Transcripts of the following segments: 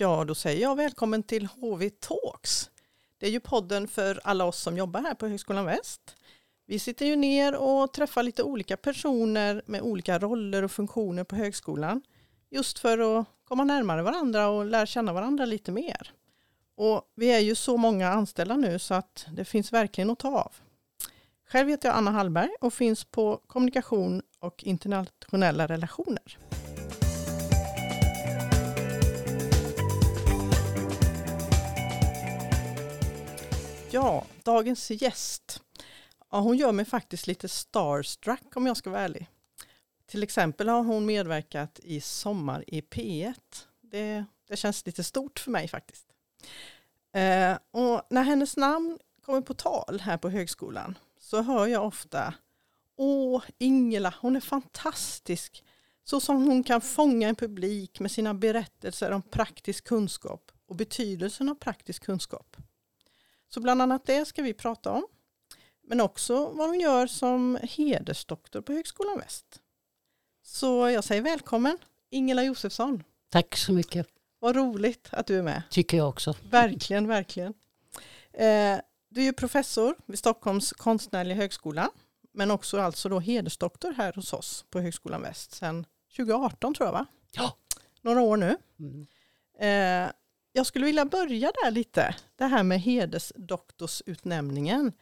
ja, då säger jag välkommen till HV Talks. Det är ju podden för alla oss som jobbar här på Högskolan Väst. Vi sitter ju ner och träffar lite olika personer med olika roller och funktioner på högskolan. Just för att komma närmare varandra och lära känna varandra lite mer. Och vi är ju så många anställda nu så att det finns verkligen att ta av. Själv heter jag Anna Hallberg och finns på kommunikation och internationella relationer. Ja, dagens gäst. Ja, hon gör mig faktiskt lite starstruck om jag ska vara ärlig. Till exempel har hon medverkat i Sommar i P1. Det, det känns lite stort för mig faktiskt. Eh, och när hennes namn kommer på tal här på högskolan så hör jag ofta Åh, Ingela, hon är fantastisk. Så som hon kan fånga en publik med sina berättelser om praktisk kunskap och betydelsen av praktisk kunskap. Så bland annat det ska vi prata om. Men också vad hon gör som hedersdoktor på Högskolan Väst. Så jag säger välkommen Ingela Josefsson. Tack så mycket. Vad roligt att du är med. Tycker jag också. Verkligen, verkligen. Eh, du är professor vid Stockholms konstnärliga högskola. Men också alltså då hedersdoktor här hos oss på Högskolan Väst sedan 2018 tror jag va? Ja. Några år nu. Mm. Eh, jag skulle vilja börja där lite. Det här med hedersdoktorsutnämningen.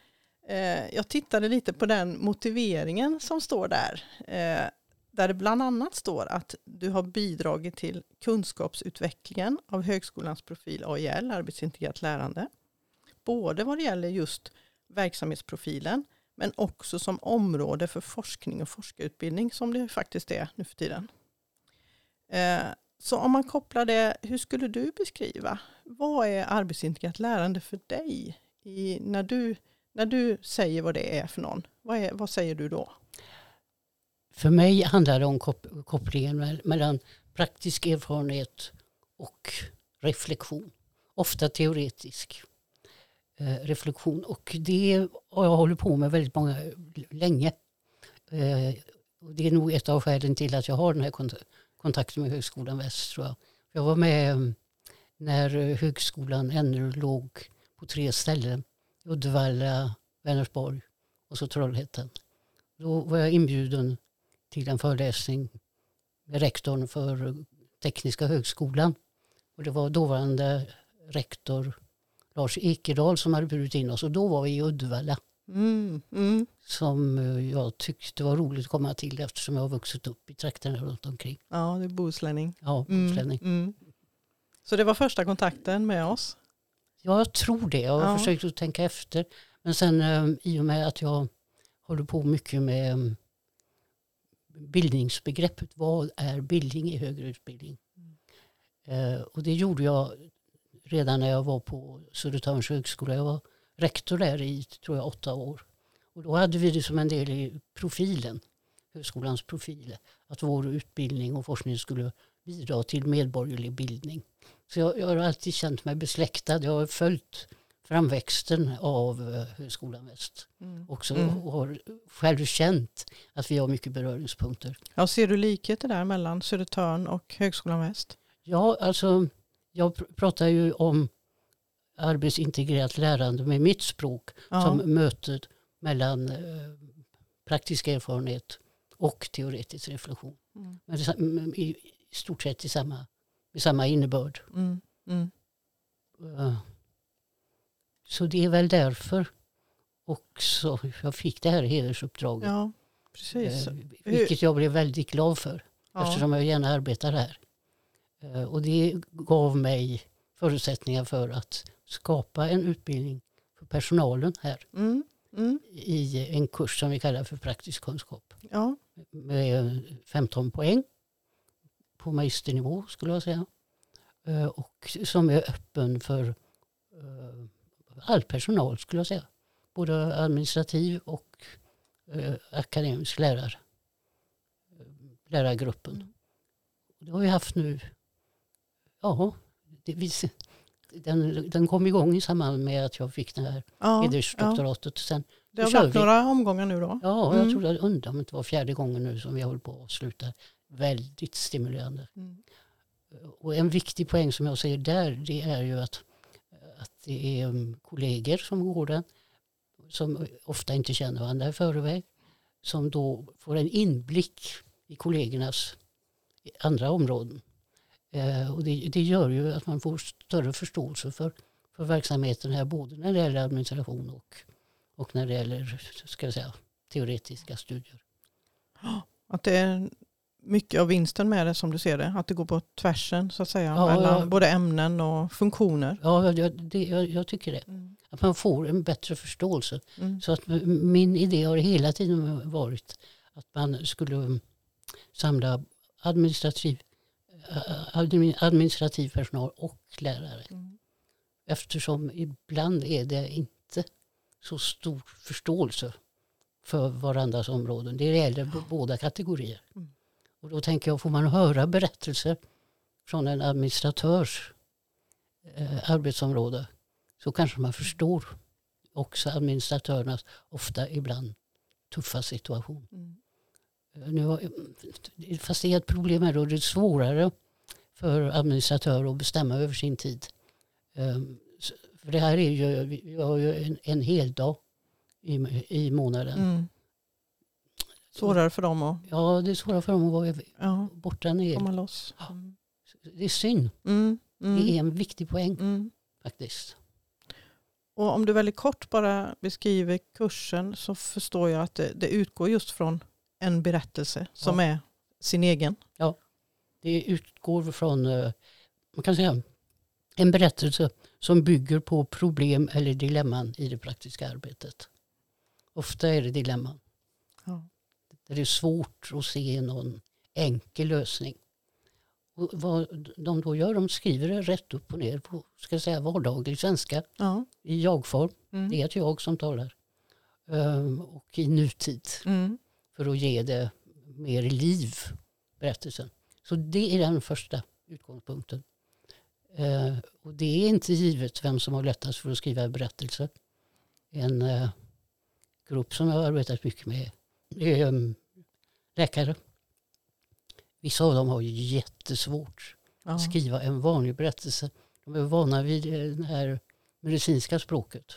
Eh, jag tittade lite på den motiveringen som står där. Eh, där det bland annat står att du har bidragit till kunskapsutvecklingen av högskolans profil AIL, arbetsintegrerat lärande. Både vad det gäller just verksamhetsprofilen men också som område för forskning och forskarutbildning som det faktiskt är nu för tiden. Eh, så om man kopplar det, hur skulle du beskriva? Vad är arbetsintegrerat lärande för dig? I, när, du, när du säger vad det är för någon, vad, är, vad säger du då? För mig handlar det om kopplingen mellan praktisk erfarenhet och reflektion. Ofta teoretisk eh, reflektion. Och det har jag hållit på med väldigt många, länge. Eh, det är nog ett av skälen till att jag har den här kontakter med Högskolan Väst. Tror jag. jag var med eh, när eh, högskolan ännu låg på tre ställen. Uddevalla, Vänersborg och så Trollhättan. Då var jag inbjuden till en föreläsning med rektorn för eh, Tekniska högskolan. Och det var dåvarande rektor Lars Ekedal som hade bjudit in oss och då var vi i Uddevalla. Mm, mm. Som eh, jag tyckte var roligt att komma till eftersom jag har vuxit upp i trakterna runt omkring. Ja, du är bohuslänning. Ja, mm, bohuslänning. Mm, Så det var första kontakten med oss? Ja, jag tror det. Jag har ja. försökt att tänka efter. Men sen eh, i och med att jag håller på mycket med mm, bildningsbegreppet. Vad är bildning i högre utbildning? Mm. Eh, och det gjorde jag redan när jag var på Södertörns högskola. Jag var rektor där i tror jag, åtta år. Och då hade vi det som en del i profilen, högskolans profil, att vår utbildning och forskning skulle bidra till medborgerlig bildning. Så jag, jag har alltid känt mig besläktad. Jag har följt framväxten av eh, Högskolan Väst. Mm. Också mm. och har själv känt att vi har mycket beröringspunkter. Ja, ser du likheter där mellan Södertörn och Högskolan Väst? Ja, alltså jag pratar ju om arbetsintegrerat lärande med mitt språk ja. som mötet mellan eh, praktisk erfarenhet och teoretisk reflektion. Mm. Men i, stort sett i samma, i samma innebörd. Mm. Mm. Uh, så det är väl därför också jag fick det här hedersuppdraget. Ja, precis. Eh, vilket jag blev väldigt glad för ja. eftersom jag gärna arbetar här. Eh, och det gav mig förutsättningar för att skapa en utbildning för personalen här. Mm. Mm. I en kurs som vi kallar för praktisk kunskap. Ja. Med 15 poäng på magisternivå skulle jag säga. Eh, och som är öppen för eh, all personal skulle jag säga. Både administrativ och akademisk lärar, lärargruppen. Mm. Det har vi haft nu ja, det, den, den kom igång i samband med att jag fick det här ja, hedersdoktoratet. Ja. Sen, det har varit några omgångar nu då? Ja, mm. jag tror jag undrar om det var fjärde gången nu som vi håller på att sluta. Väldigt stimulerande. Mm. Och en viktig poäng som jag ser där det är ju att, att det är um, kollegor som går den som ofta inte känner varandra i förväg som då får en inblick i kollegornas andra områden. Eh, och det, det, gör ju att man får större förståelse för, för verksamheten här både när det gäller administration och, och när det gäller ska jag säga, teoretiska studier. Att det är mycket av vinsten med det som du ser det? Att det går på tvärsen så att säga ja, mellan ja. både ämnen och funktioner? Ja, jag, det, jag, jag tycker det. Mm. Att man får en bättre förståelse. Mm. Så att min idé har hela tiden varit att man skulle samla administrativ, administrativ personal och lärare. Mm. Eftersom ibland är det inte så stor förståelse för varandras områden. Det gäller båda kategorier. Mm. Och då tänker jag, får man höra berättelser från en administratörs eh, arbetsområde så kanske man förstår också administratörernas ofta ibland tuffa situation. Mm. Nu, fast det är ett problem här då, det är svårare för administratörer att bestämma över sin tid. Um, för det här är ju, vi har ju en, en hel dag i, i månaden. Mm. Svårare för dem att... Ja, det är svårare för dem att vara ja. borta ner. Komma loss. Mm. Det är synd. Mm. Mm. Det är en viktig poäng mm. faktiskt. Och om du väldigt kort bara beskriver kursen så förstår jag att det, det utgår just från en berättelse som ja. är sin egen. Ja, det utgår från eh, man kan säga, en berättelse som bygger på problem eller dilemman i det praktiska arbetet. Ofta är det dilemman. Ja. det är svårt att se någon enkel lösning. Och vad de då gör, de skriver det rätt upp och ner på ska säga, vardaglig svenska ja. i jag-form. Mm. Det är ett jag som talar. Um, och i nutid. Mm. För att ge det mer liv, berättelsen. Så det är den första utgångspunkten. Uh, och det är inte givet vem som har lättast för att skriva berättelser. En uh, grupp som jag har arbetat mycket med är um, läkare Vissa av dem har jättesvårt ja. att skriva en vanlig berättelse. De är vana vid det här medicinska språket.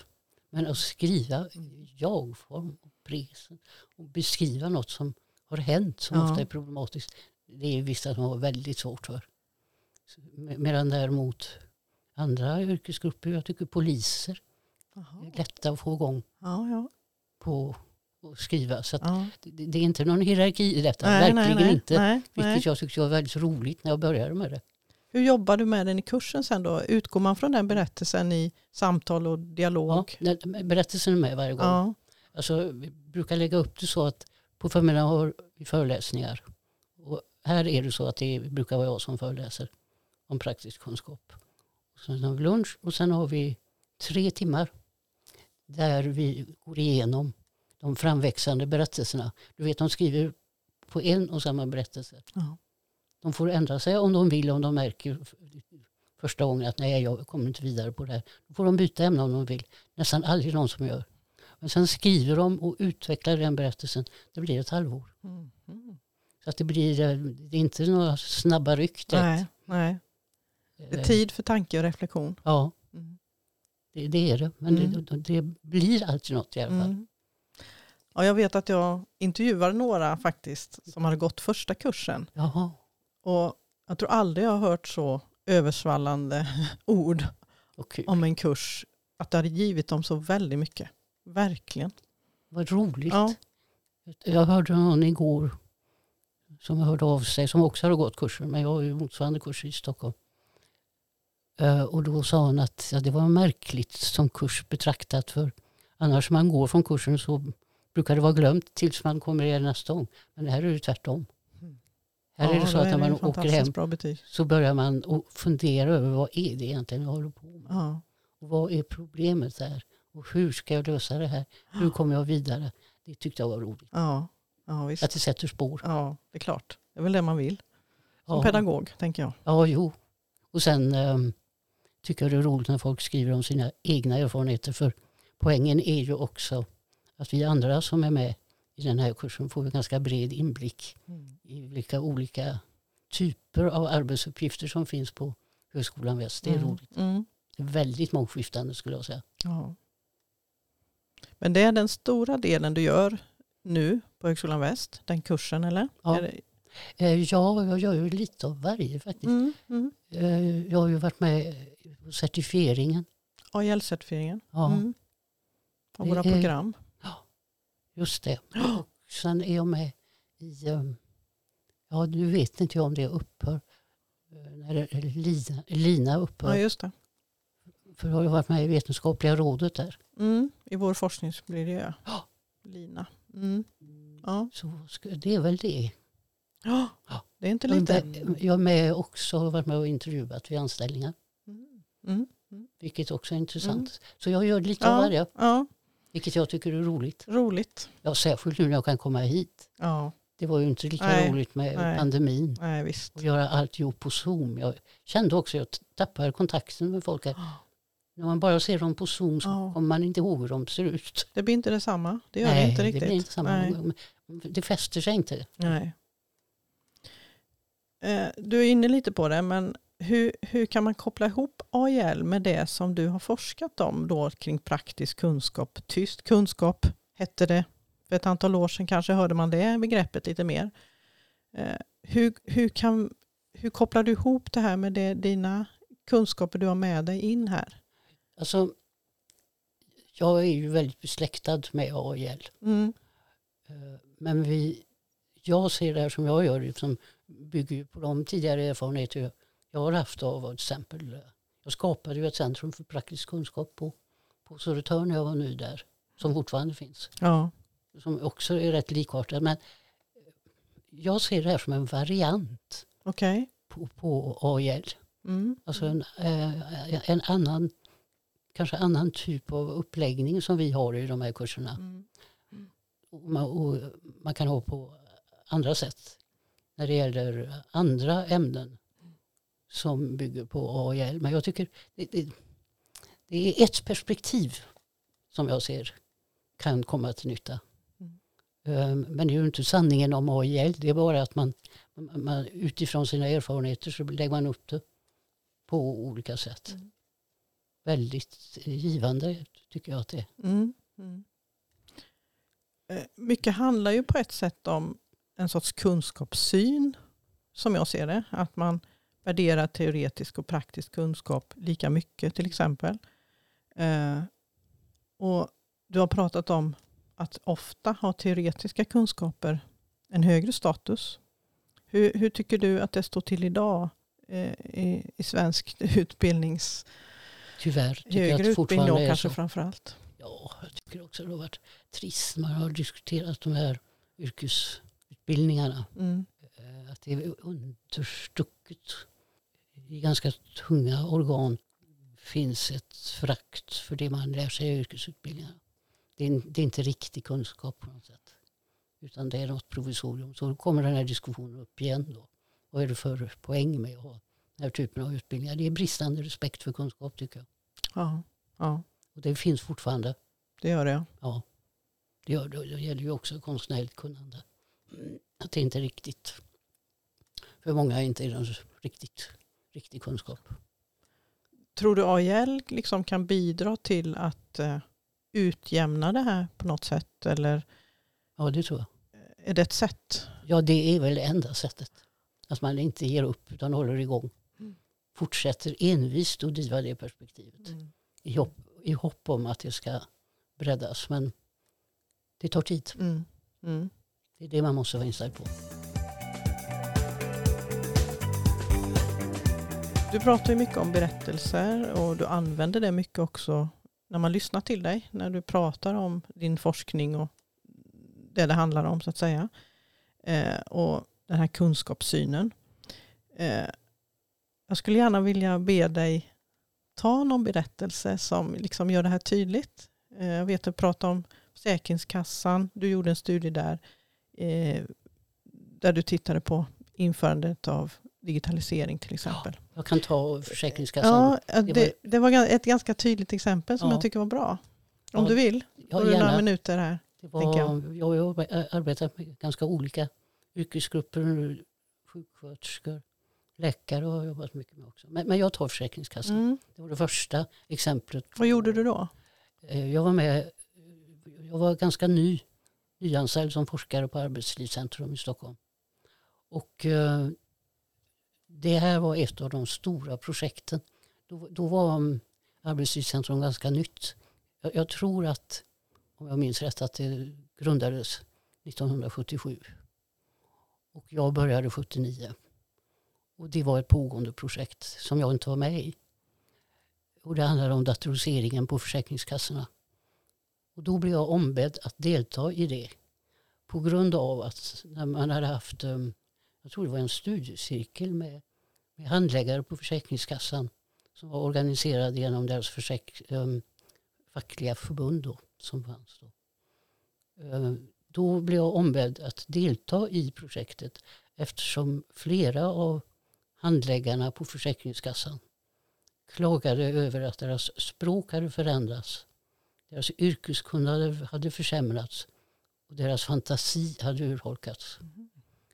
Men att skriva jag-form presen och beskriva något som har hänt som ja. ofta är problematiskt. Det är vissa som har väldigt svårt för. Medan däremot andra yrkesgrupper, jag tycker poliser, Aha. är lätta att få igång ja, ja. på att skriva. Så att ja. det, det, är inte någon hierarki i detta, nej, verkligen nej, nej, inte. Nej, vilket jag tyckte var väldigt roligt när jag började med det. Hur jobbar du med den i kursen sen då? Utgår man från den berättelsen i samtal och dialog? Ja, berättelsen är med varje gång. Alltså, vi brukar lägga upp det så att på förmiddagen har vi föreläsningar. Och här är det så att det brukar vara jag som föreläser om praktisk kunskap. Sen har vi lunch och sen har vi tre timmar där vi går igenom de framväxande berättelserna. Du vet, de skriver på en och samma berättelse. Ja. De får ändra sig om de vill, om de märker första gången att nej, jag kommer inte vidare på det här. Då får de byta ämne om de vill. Nästan aldrig någon som gör. Men sen skriver de och utvecklar den berättelsen. Det blir ett halvår. Mm. Mm. Så att det blir det är inte några snabba ryck Nej, nej. Det är eh. tid för tanke och reflektion. Ja, mm. det, det, är det. Men mm. det, det, blir alltid något i alla fall. Mm. Ja, jag vet att jag intervjuade några faktiskt som hade gått första kursen. Jaha. Och jag tror aldrig jag har hört så översvallande ord okay. om en kurs. Att det hade givit dem så väldigt mycket. Verkligen. Vad roligt. Ja. Jag hörde någon igår som hörde av sig som också hade gått kursen. Men jag har ju motsvarande kurs i Stockholm. Uh, och då sa hon att ja, det var märkligt som kurs betraktat. För annars man går från kursen så brukar det vara glömt tills man kommer igen nästa gång. Men här är det tvärtom. Mm. Här ja, är det så att när man åker hem så börjar man fundera över vad är det egentligen jag håller på med. Ja. Och vad är problemet där? Och hur ska jag lösa det här? Hur kommer jag vidare? Det tyckte jag var roligt. Ja. Ja, visst. Att det sätter spår. Ja, det är klart. Det är väl det man vill. Som ja. pedagog, tänker jag. Ja, jo. Och sen um, tycker jag det är roligt när folk skriver om sina egna erfarenheter. För poängen är ju också att vi andra som är med i den här kursen får en ganska bred inblick mm. i vilka olika typer av arbetsuppgifter som finns på Högskolan Väst. Det är Mm. roligt. Mm. Det är väldigt mångskiftande skulle jag säga. Ja. Men det är den stora delen du gör nu på Högskolan Väst, den kursen eller? Ja. Eh, Ja, jag gör ju lite av varje faktiskt. Mm. Mm. Eh, Jag har ju varit med på certifieringen. AIL-certifieringen. Ja, Mm. Och våra är- program. just det. Och sen är jag med i, eh, ja nu vet inte jag om det upphör, eh, när Lina, Lina upphör. Ja, just det. För jag har ju varit med i vetenskapliga rådet där. Mm. I vår forskningsmiljö. Ja. Lina. Mm. Ja. Så det är väl det. Ja. Det är inte lite. Jag är med också, har varit med och intervjuat vid anställningar. Mm. Mm. Vilket också är intressant. Mm. Så jag gör lite av Ja. varje. Ja, Vilket jag tycker är roligt. roligt. Ja, särskilt nu när jag kan komma hit. Ja, Det var ju inte lika Nej. roligt med Nej. pandemin. nej visst. Och göra alltihop på Zoom. Jag kände också att jag tappade kontakten med folk. Här. När man bara ser dem på Zoom så Ja. kommer man inte ihåg hur de ser ut. Det blir inte detsamma. Det gör Nej, det inte riktigt. det blir inte samma. Nej. Det fäster sig inte. Nej. Eh, Du är inne lite på det, men hur, hur kan man koppla ihop AIL med det som du har forskat om då kring praktisk kunskap? Tyst kunskap hette det. För ett antal år sedan kanske hörde man det begreppet lite mer. Eh, Hur, hur, kan, hur kopplar du ihop det här med det, dina kunskaper du har med dig in här? Alltså, jag är ju väldigt besläktad med AIL. Mm. Eh, Men vi, jag ser det här som jag gör, som bygger på de tidigare erfarenheter jag har haft av till exempel, eh, jag skapade ju ett centrum för praktisk kunskap på, på Södertörn när jag var ny där, som fortfarande finns, Ja. som också är rätt likartad. Men eh, jag ser det här som en variant Okej. på, på AIL. Mm. Alltså en, en annan, kanske annan typ av uppläggning som vi har i de här kurserna. Mm. Och man, och man kan ha på andra sätt när det gäller andra ämnen som bygger på AIL. Men jag tycker det, det, det är ett perspektiv som jag ser kan komma till nytta. Mm. Um, Men det är ju inte sanningen om AIL. Det är bara att man, man utifrån sina erfarenheter så lägger man upp det på olika sätt. Mm. Väldigt givande tycker jag att det är. Mm. Mm. Eh, mycket handlar ju på ett sätt om en sorts kunskapssyn som jag ser det. Att man värderar teoretisk och praktisk kunskap lika mycket till exempel. Eh, och du har pratat om att ofta har teoretiska kunskaper en högre status. Hur, hur tycker du att det står till idag eh, i, i svensk utbildnings, Tyvärr högre utbildning då kanske så. framför allt? Ja, jag tycker också det har varit trist. Man har diskuterat de här yrkesutbildningarna. Mm. Eh, Att det är understucket. I ganska tunga organ finns ett frakt för det man lär sig i yrkesutbildningarna. Det är, det är inte riktig kunskap på något sätt. Utan det är något provisorium. Så då kommer den här diskussionen upp igen. Då. Vad är det för poäng med att ha den här typen av utbildningar? Det är bristande respekt för kunskap tycker jag. Ja, ja, Och det finns fortfarande. det gör det. Ja, det, gör, det Det gäller ju också konstnärligt kunnande. Att det inte är riktigt, för många inte är det riktigt, riktig kunskap. Tror du AIL liksom kan bidra till att eh, utjämna det här på något sätt? Eller Ja, det tror jag. är det ett sätt? Ja, det är väl det enda sättet. Att man inte ger upp utan håller igång. Mm. Fortsätter envist att driva det perspektivet. I hopp, I hopp om att det ska breddas. Men det tar tid. Mm. Mm. Det är det man måste vara inställd på. Du pratar ju mycket om berättelser och du använder det mycket också när man lyssnar till dig. När du pratar om din forskning och det det handlar om så att säga. Eh, och den här kunskapssynen. Eh, jag skulle gärna vilja be dig ta någon berättelse som liksom gör det här tydligt. Eh, jag vet att du pratade om Försäkringskassan. Du gjorde en studie där. Eh, där du tittade på införandet av digitalisering till exempel. Jag kan ta Försäkringskassan. Ja, Det det, var- det var ett ganska tydligt exempel som Ja. jag tycker var bra. Om Ja, du vill, Ja, har du några minuter här. Det var, jag har arbetat med ganska olika yrkesgrupper sjuksköterskor, läkare har jag jobbat mycket med också. Men, men jag tar Försäkringskassan. Mm. Det var det första exemplet. Vad gjorde du då? Eh, Jag var med, jag var ganska ny, nyanställd som forskare på Arbetslivscentrum i Stockholm. Och eh, det här var ett av de stora projekten. Då, då var um, Arbetslivscentrum ganska nytt. Jag, jag tror att, om jag minns rätt, att det grundades 1977. Och jag började 79. Och det var ett pågående projekt som jag inte var med i. Och det handlade om datoriseringen på Försäkringskassorna. Och då blev jag ombedd att delta i det. På grund av att när man hade haft, ehm, jag tror det var en studiecirkel med, med handläggare på Försäkringskassan som var organiserad genom deras försäk, um, fackliga förbund då, som fanns då. Um, då blev jag ombedd att delta i projektet eftersom flera av handläggarna på Försäkringskassan klagade över att deras språk hade förändrats. Deras yrkeskunnande hade försämrats och deras fantasi hade urholkats.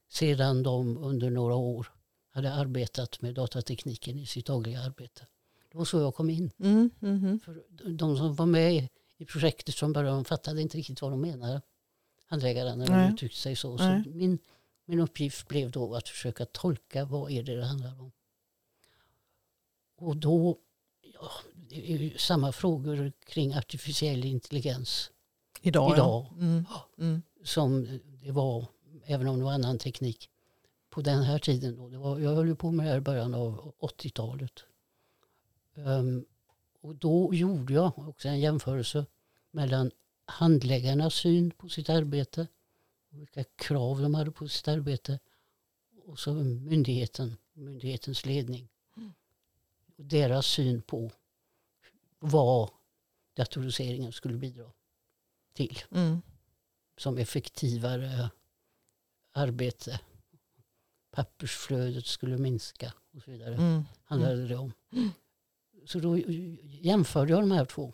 Sedan de under några år hade arbetat med datatekniken i sitt dagliga arbete. Det var så jag kom in. Mm, mhm. För de som var med i projektet från början fattade inte riktigt vad de menade. Handläggarna när de uttryckte sig så. så min, min uppgift blev då att försöka tolka vad är det det handlar om. Och då, ja, det är ju samma frågor kring artificiell intelligens Idag, idag ja. Mm. Mm. som det var, även om det var annan teknik, på den här tiden. Då. Det var, jag höll på med det här i början av 80-talet. Ehm, och då gjorde jag också en jämförelse mellan handläggarnas syn på sitt arbete, vilka krav de hade på sitt arbete, och så myndigheten, myndighetens ledning. Och deras syn på vad datoriseringen skulle bidra till Mm. som effektivare arbete. Pappersflödet skulle minska och så vidare. Mm. handlade det om. Så då jämförde jag de här två.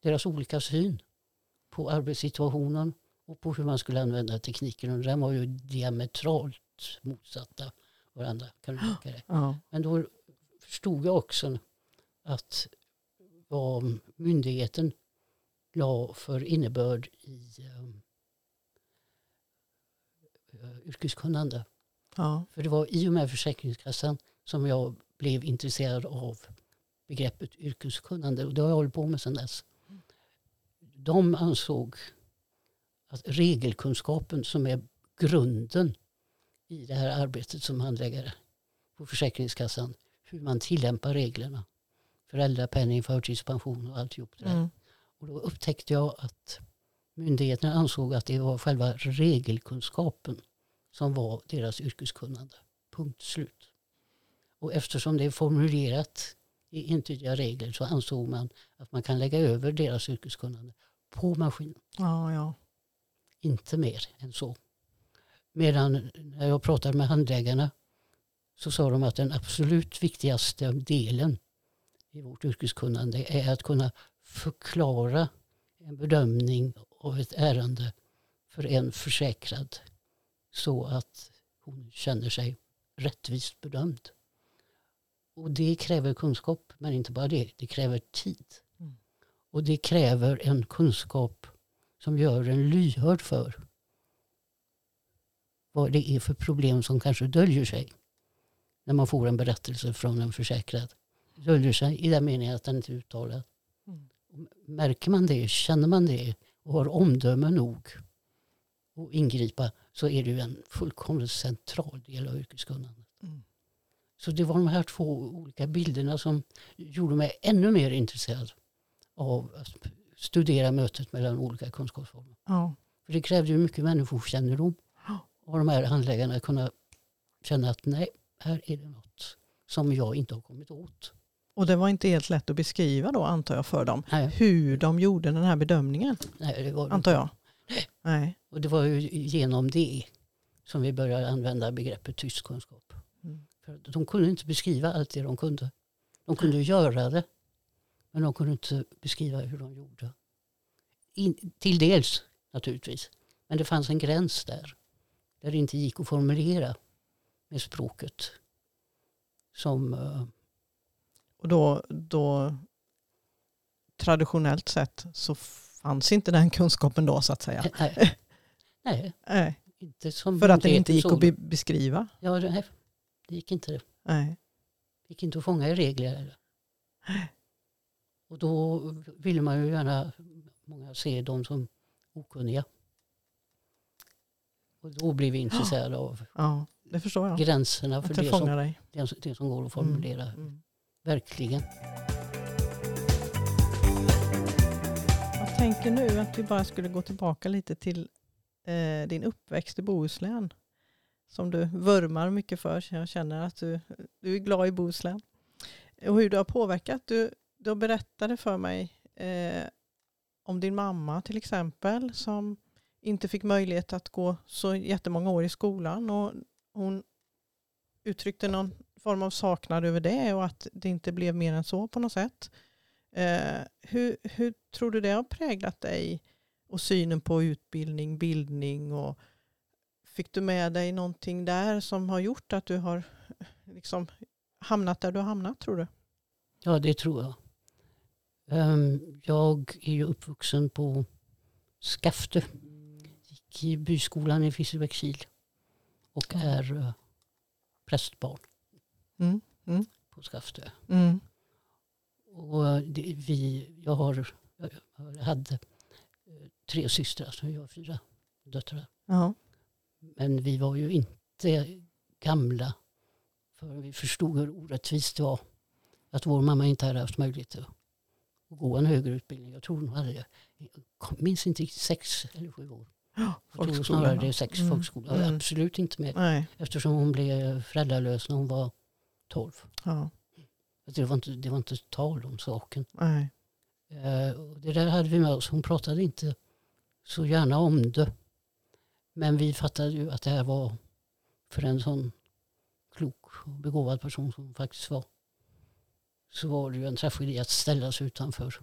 Deras olika syn på arbetssituationen och på hur man skulle använda tekniken. Och den var ju diametralt motsatta varandra. Kan du tänka dig. Ja. Men då förstod jag också att vad myndigheten la för innebörd i um, yrkeskunnande. Ja. För det var i och med Försäkringskassan som jag blev intresserad av begreppet yrkeskunnande och det har jag hållit på med sedan dess. De ansåg att regelkunskapen som är grunden i det här arbetet som handläggare på Försäkringskassan, hur man tillämpar reglerna, föräldrapenning, förtidspension och alltihop det där. Mm. Och då upptäckte jag att myndigheterna ansåg att det var själva regelkunskapen som var deras yrkeskunnande. Punkt slut. Och eftersom det är formulerat i entydiga regler så ansåg man att man kan lägga över deras yrkeskunnande på maskinen. Ja, ja. Inte mer än så. Medan när jag pratade med handläggarna så sa de att den absolut viktigaste delen i vårt yrkeskunnande är att kunna förklara en bedömning av ett ärende för en försäkrad så att hon känner sig rättvist bedömd. Och det kräver kunskap, men inte bara det, det kräver tid. Mm. Och det kräver en kunskap som gör en lyhörd för vad det är för problem som kanske döljer sig när man får en berättelse från en försäkrad. Döljer sig i den meningen att den inte är uttalad. Mm. Märker man det, känner man det och har omdöme nog att ingripa så är det ju en fullkomligt central del av yrkeskunnandet. Mm. Så det var de här två olika bilderna som gjorde mig ännu mer intresserad av studera mötet mellan olika kunskapsformer. ja. För det krävde ju mycket människokännedom. Och de här handläggarna kunna känna att nej, här är det något som jag inte har kommit åt. Och det var inte helt lätt att beskriva då antar jag för dem. Nej, Hur de gjorde den här bedömningen nej, det var det antar jag. Nej. Och det var ju genom det som vi började använda begreppet tysk kunskap. Mm. För de kunde inte beskriva allt det de kunde. De kunde göra det, men de kunde inte beskriva hur de gjorde. In, till dels naturligtvis, men det fanns en gräns där. Där det inte gick att formulera med språket. Som, eh, Och då, då traditionellt sett så fanns inte den kunskapen då så att säga. nej, nej, Nej, inte som för att den inte gick att såg det. beskriva. Ja, det, det gick inte. Det Nej. gick inte att fånga i regler. Och då ville man ju gärna, många se dem som okunniga. Och då blev vi intresserade av Ja, det förstår jag. gränserna för det som, dig. det, som- går att formulera. Mm. Verkligen. Jag tänker nu att vi bara skulle gå tillbaka lite till eh, din uppväxt i Bohuslän. Som du vurmar mycket för. Jag känner att du, du är glad i Bohuslän. Och hur det har påverkat. Du, du berättade för mig eh, om din mamma till exempel. Som inte fick möjlighet att gå så jättemånga år i skolan. Och hon uttryckte någon form av saknad över det. Och att det inte blev mer än så på något sätt. Eh, hur, hur tror du det har präglat dig och synen på utbildning, bildning och fick du med dig någonting där som har gjort att du har eh, liksom hamnat där du har hamnat tror du? Ja, det tror jag. Ehm, jag är ju uppvuxen på Skafte. Gick i byskolan i Fiserbäckskil. Och är eh, prästbarn Mm, mm. på Skafte. Mm. Och eh, det, vi, jag, har, jag hade eh, tre systrar, så jag har fyra döttrar. Ja. Men vi var ju inte gamla för vi förstod hur orättvist det var att vår mamma inte hade haft möjlighet att att gå en högre utbildning. Jag tror hon hade, jag minns inte riktigt, sex eller sju år. Ja, Jag tror snarare det är sex Mm, folkskola. mm. Absolut inte mer. Nej. Eftersom hon blev föräldralös när hon var 12. Ja. Det var inte, det var inte tal om saken. Nej. Eh, och det där hade vi med oss. Hon pratade inte så gärna om det. Men vi fattade ju att det här var för en sån klok och begåvad person som hon faktiskt var. Så var det ju en tragedi att ställas utanför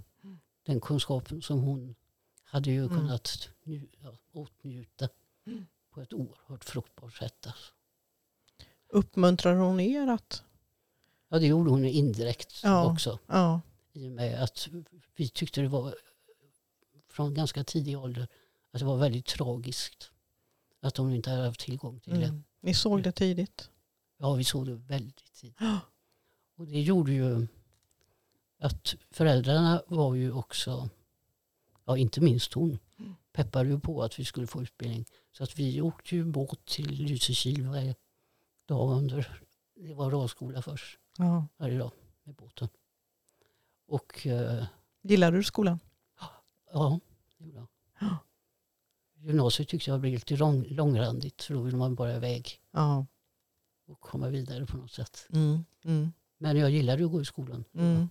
den kunskapen som hon hade ju Mm. kunnat ja, åtnjuta Mm. på ett oerhört fruktbart sätt. Alltså. Uppmuntrar hon er att? Ja, det gjorde hon indirekt Ja. också. Ja. I och med att vi tyckte det var från ganska tidig ålder att det var väldigt tragiskt att hon inte hade haft tillgång till det. Mm. Ni såg det tidigt? Ja, vi såg det väldigt tidigt. Och det gjorde ju att föräldrarna var ju också, ja inte minst hon, Mm. peppade ju på att vi skulle få utbildning. Så att vi åkte ju båt till Lysekil varje dag under, det var radskola först, Ja. varje dag med båten. Och eh, Gillade du skolan? ja, det gjorde jag. Ja. Gymnasiet tyckte jag blev lite lång, långrandigt för då vill man bara iväg Ja. och komma vidare på något sätt. Mm. Mm. Men jag gillade att gå i skolan. Mm.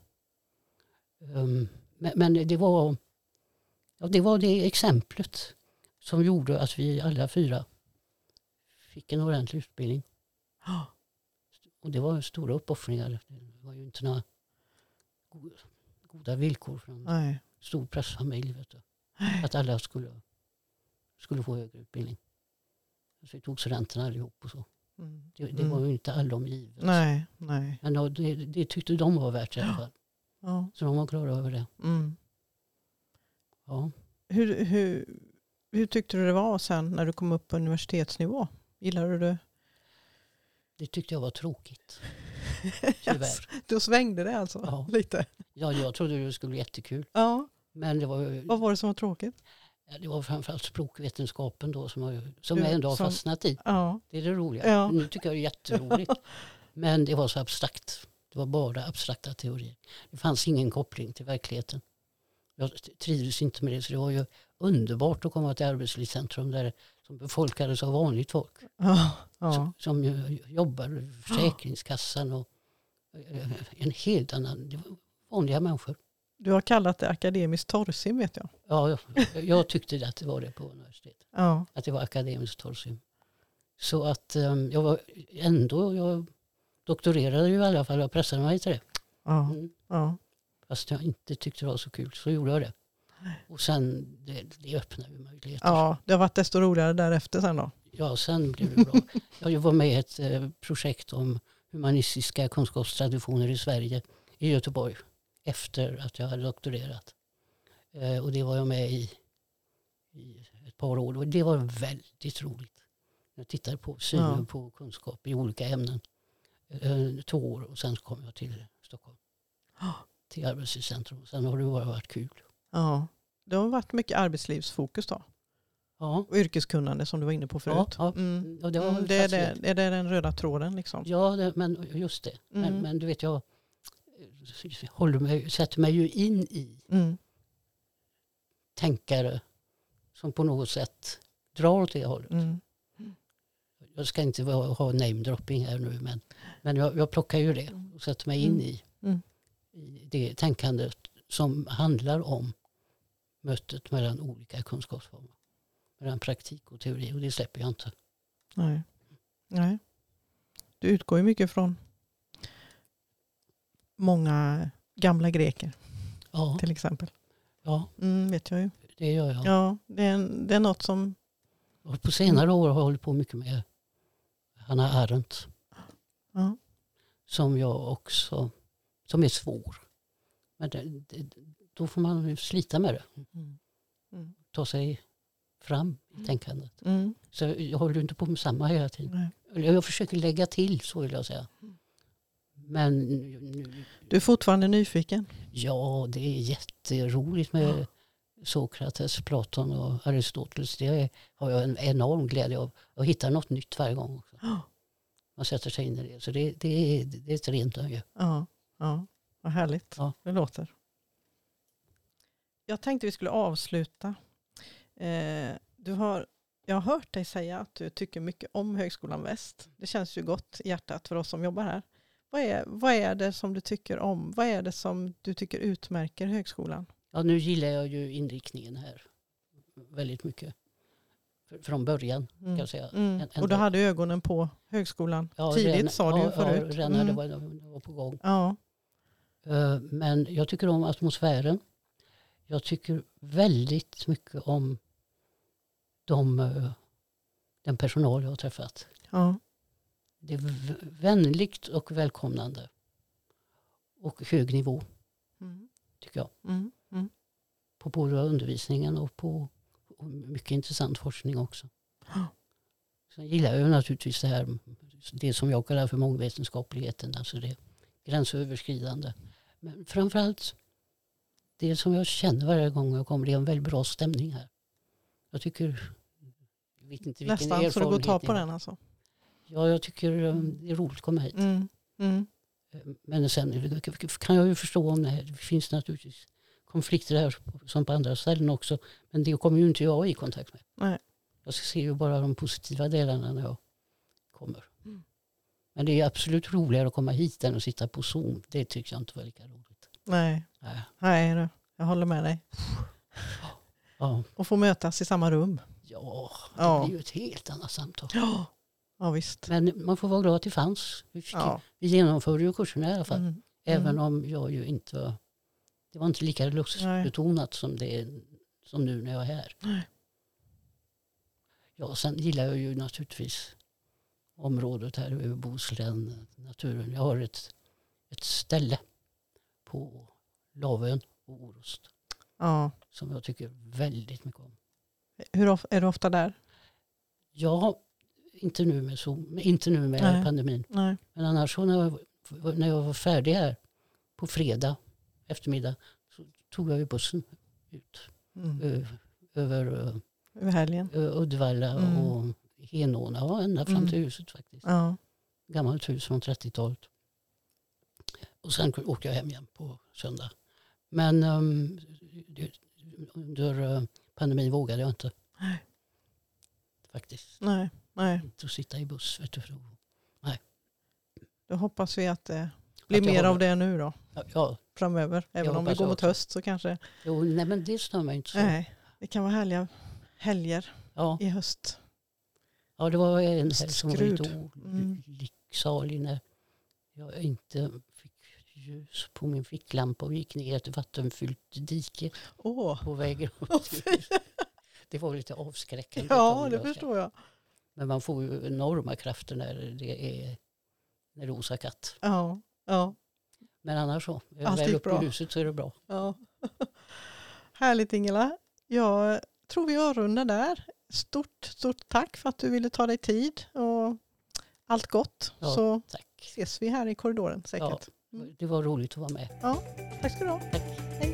Um, men, men det var ja, det var det exemplet som gjorde att vi alla fyra fick en ordentlig utbildning. Och det var stora uppoffringar. Det var ju inte några go- goda villkor för en Nej. stor pressfamilj. Vet du. Att alla skulle, skulle få högre utbildning. Så vi tog studenten allihop och så. Mm. Det, det Mm. var ju inte allom givet. Nej. Nej. Men det, det tyckte de var värt i alla fall. Ja. Så de var klara över det. Mm. Ja. Hur, hur, hur tyckte du det var sen när du kom upp på universitetsnivå? Gillade du det? Det tyckte jag var tråkigt. Tyvärr. Då svängde det alltså Ja. lite? Ja, jag trodde det skulle bli jättekul. Ja. Men det var, Vad var det som var tråkigt? ja, det var framförallt språkvetenskapen då som, jag, som Du, jag ändå har som- fastnat i. Ja. Det är det roliga. Ja. Nu tycker jag det är jätteroligt. Men det var så abstrakt. Det var bara abstrakta teorier. Det fanns ingen koppling till verkligheten. Jag trivdes inte med det. Så det var ju underbart att komma till Arbetslivscentrum där som befolkades av vanligt folk. Ja. ja. Som, som i Försäkringskassan och eh, en helt annan, det var vanliga människor. Du har kallat det akademiskt torrsim vet jag. Ja, jag, jag tyckte att det var det på universitetet. Ja. Att det var akademiskt torrsym. Så att um, jag var ändå, jag doktorerade ju i alla fall, jag pressade mig till det. Ja. Mm. Ja. Fast jag inte tyckte det var så kul, så gjorde jag det. Och sen, det, det öppnade ju möjligheter. ja. Det har varit desto roligare därefter sen då. Ja, sen blev det bra. Jag var med i ett eh, projekt om humanistiska kunskapstraditioner i Sverige i Göteborg efter att jag hade doktorerat. Eh, och det var jag med i, i ett par år och det var väldigt roligt. Jag tittade på synen Ja. på kunskap i olika ämnen. Eh, två år och sen kom jag till Stockholm. Ja. Till Arbetslivscentrum. Sen har det bara varit kul. Ja. Det har varit mycket arbetslivsfokus då. Ja, Och yrkeskunnande som du var inne på ja, förut. ja. Mm. Och det, var Mm, det, är det, är det den röda tråden liksom? Ja, det, men just det. Men, Mm. men du vet, jag eh, håller mig, sätter mig ju in i Mm. tänkare som på något sätt drar åt det hållet. Jag ska inte ha namedropping här nu men, men jag, jag plockar ju det och sätter mig in Mm. i, Mm. i det tänkandet som handlar om mötet mellan olika kunskapsformer. Mellan praktik och teori och det släpper jag inte. Nej. Nej. Du utgår ju mycket från många gamla greker Ja, till exempel. ja Mm, vet jag ju. det gör jag. Ja, det är, det är något som... Och på senare år har jag hållit på mycket med Hanna Arendt. Ja. Som jag också, som är svår. Men det, det, då får man slita med det. Mm. Mm. Ta sig fram i tänkandet. Mm. Så jag håller inte på med samma hela tiden. Nej. Jag försöker lägga till så vill jag säga. Men Du är fortfarande nyfiken? ja, det är jätteroligt med Sokrates, Platon och Aristoteles. Det har jag en enorm glädje av. Jag hittar något nytt varje gång. Också. Man sätter sig in i det. Så det, det, är, det är ett rent nöje. Ja, ja. vad härligt Ja. det låter. Jag tänkte vi skulle avsluta. Eh, du har, jag har hört dig säga att du tycker mycket om Högskolan Väst. Det känns ju gott i hjärtat för oss som jobbar här. Vad är, vad är det som du tycker om? Vad är det som du tycker utmärker högskolan? Ja, nu gillar jag ju inriktningen här väldigt mycket. Fr- Från början kan Mm. jag säga. Mm. En- Och du hade ögonen på högskolan Ja, tidigt redan- sa du ju ja, förut. Ja, redan när det Mm. var, det var på gång. Ja, Eh, Men jag tycker om atmosfären. Jag tycker väldigt mycket om de, eh, den personal jag har träffat. ja, Det är vänligt och välkomnande. Och hög nivå mm. tycker jag. Mm. På både undervisningen och på och mycket intressant forskning också. Sen gillar jag naturligtvis det här, det som jag kallar för mångvetenskapligheten, alltså det gränsöverskridande. Men framförallt det som jag känner varje gång jag kommer, det är en väldigt bra stämning här. Jag tycker, jag vet inte vilken Nästan så det går att ta på den alltså. Ja, jag tycker eh, det är roligt att komma hit. Mm. Mm. Men sen kan jag ju förstå om det, här, det finns naturligtvis konflikter här som på andra ställen också. Men det kommer ju inte jag i kontakt med. Nej. Jag ser ju bara de positiva delarna när jag kommer. Mm. Men det är absolut roligare att komma hit än att sitta på Zoom. Det tycker jag inte var lika roligt. Nej, Nej. nej du. jag håller med dig. Ja, Och få mötas i samma rum. ja, det Ja. blir ju ett helt annat samtal. Ja, ja visst. Men man får vara glad att det fanns. Vi, fick, Ja. vi genomförde ju kurserna i alla fall. Mm. Även om jag ju inte var... Det var inte lika lustbetonat som det som nu när jag är här. Nej. Ja, sen gillar jag ju naturligtvis området här över Bohuslän, naturen. Jag har ett, ett ställe på Lavön och Orust Ja. som jag tycker väldigt mycket om. Hur of- är du ofta där? Ja, inte nu med, Zoom, inte nu med Nej. pandemin. Nej. Men annars så när jag, när jag var färdig här på fredag eftermiddag så tog jag ju bussen ut Mm. ö, över Över helgen? ö, Uddevalla Mm. och Henåna, ja, ända fram till Mm. huset faktiskt. Ja. Gammalt hus från 30-talet. Och sen åkte jag hem igen på söndag. Men det, under pandemin vågade jag inte. Nej. Faktiskt. Nej. Nej. Inte att sitta i buss. Vet du, då, Då hoppas vi att det blir jag mer av det nu då. ja, Framöver. Även om vi hoppas går jag mot höst så kanske. jo, nej men det stör mig inte så. Nej. Det kan vara härliga helger Ja. i höst. Ja, det var en helg som var lite Skrud. Mm. olycksalig när jag inte fick ljus på min ficklampa och gick ner i ett vattenfyllt dike Åh, på vägen upp huset. Det var lite avskräckande. kan ja det säga. förstår jag. Men man får ju enorma krafter när det är när det osar katt. Ja, ja, Men annars så, är Allt väl uppe bra. i huset så är det bra. ja. Härligt Ingela. Jag tror vi avrundar där. Stort, stort tack för att du ville ta dig tid och allt gott. Ja. Så Tack. ses vi här i korridoren säkert. Det var roligt att vara med. Tack ska du ha. Tack.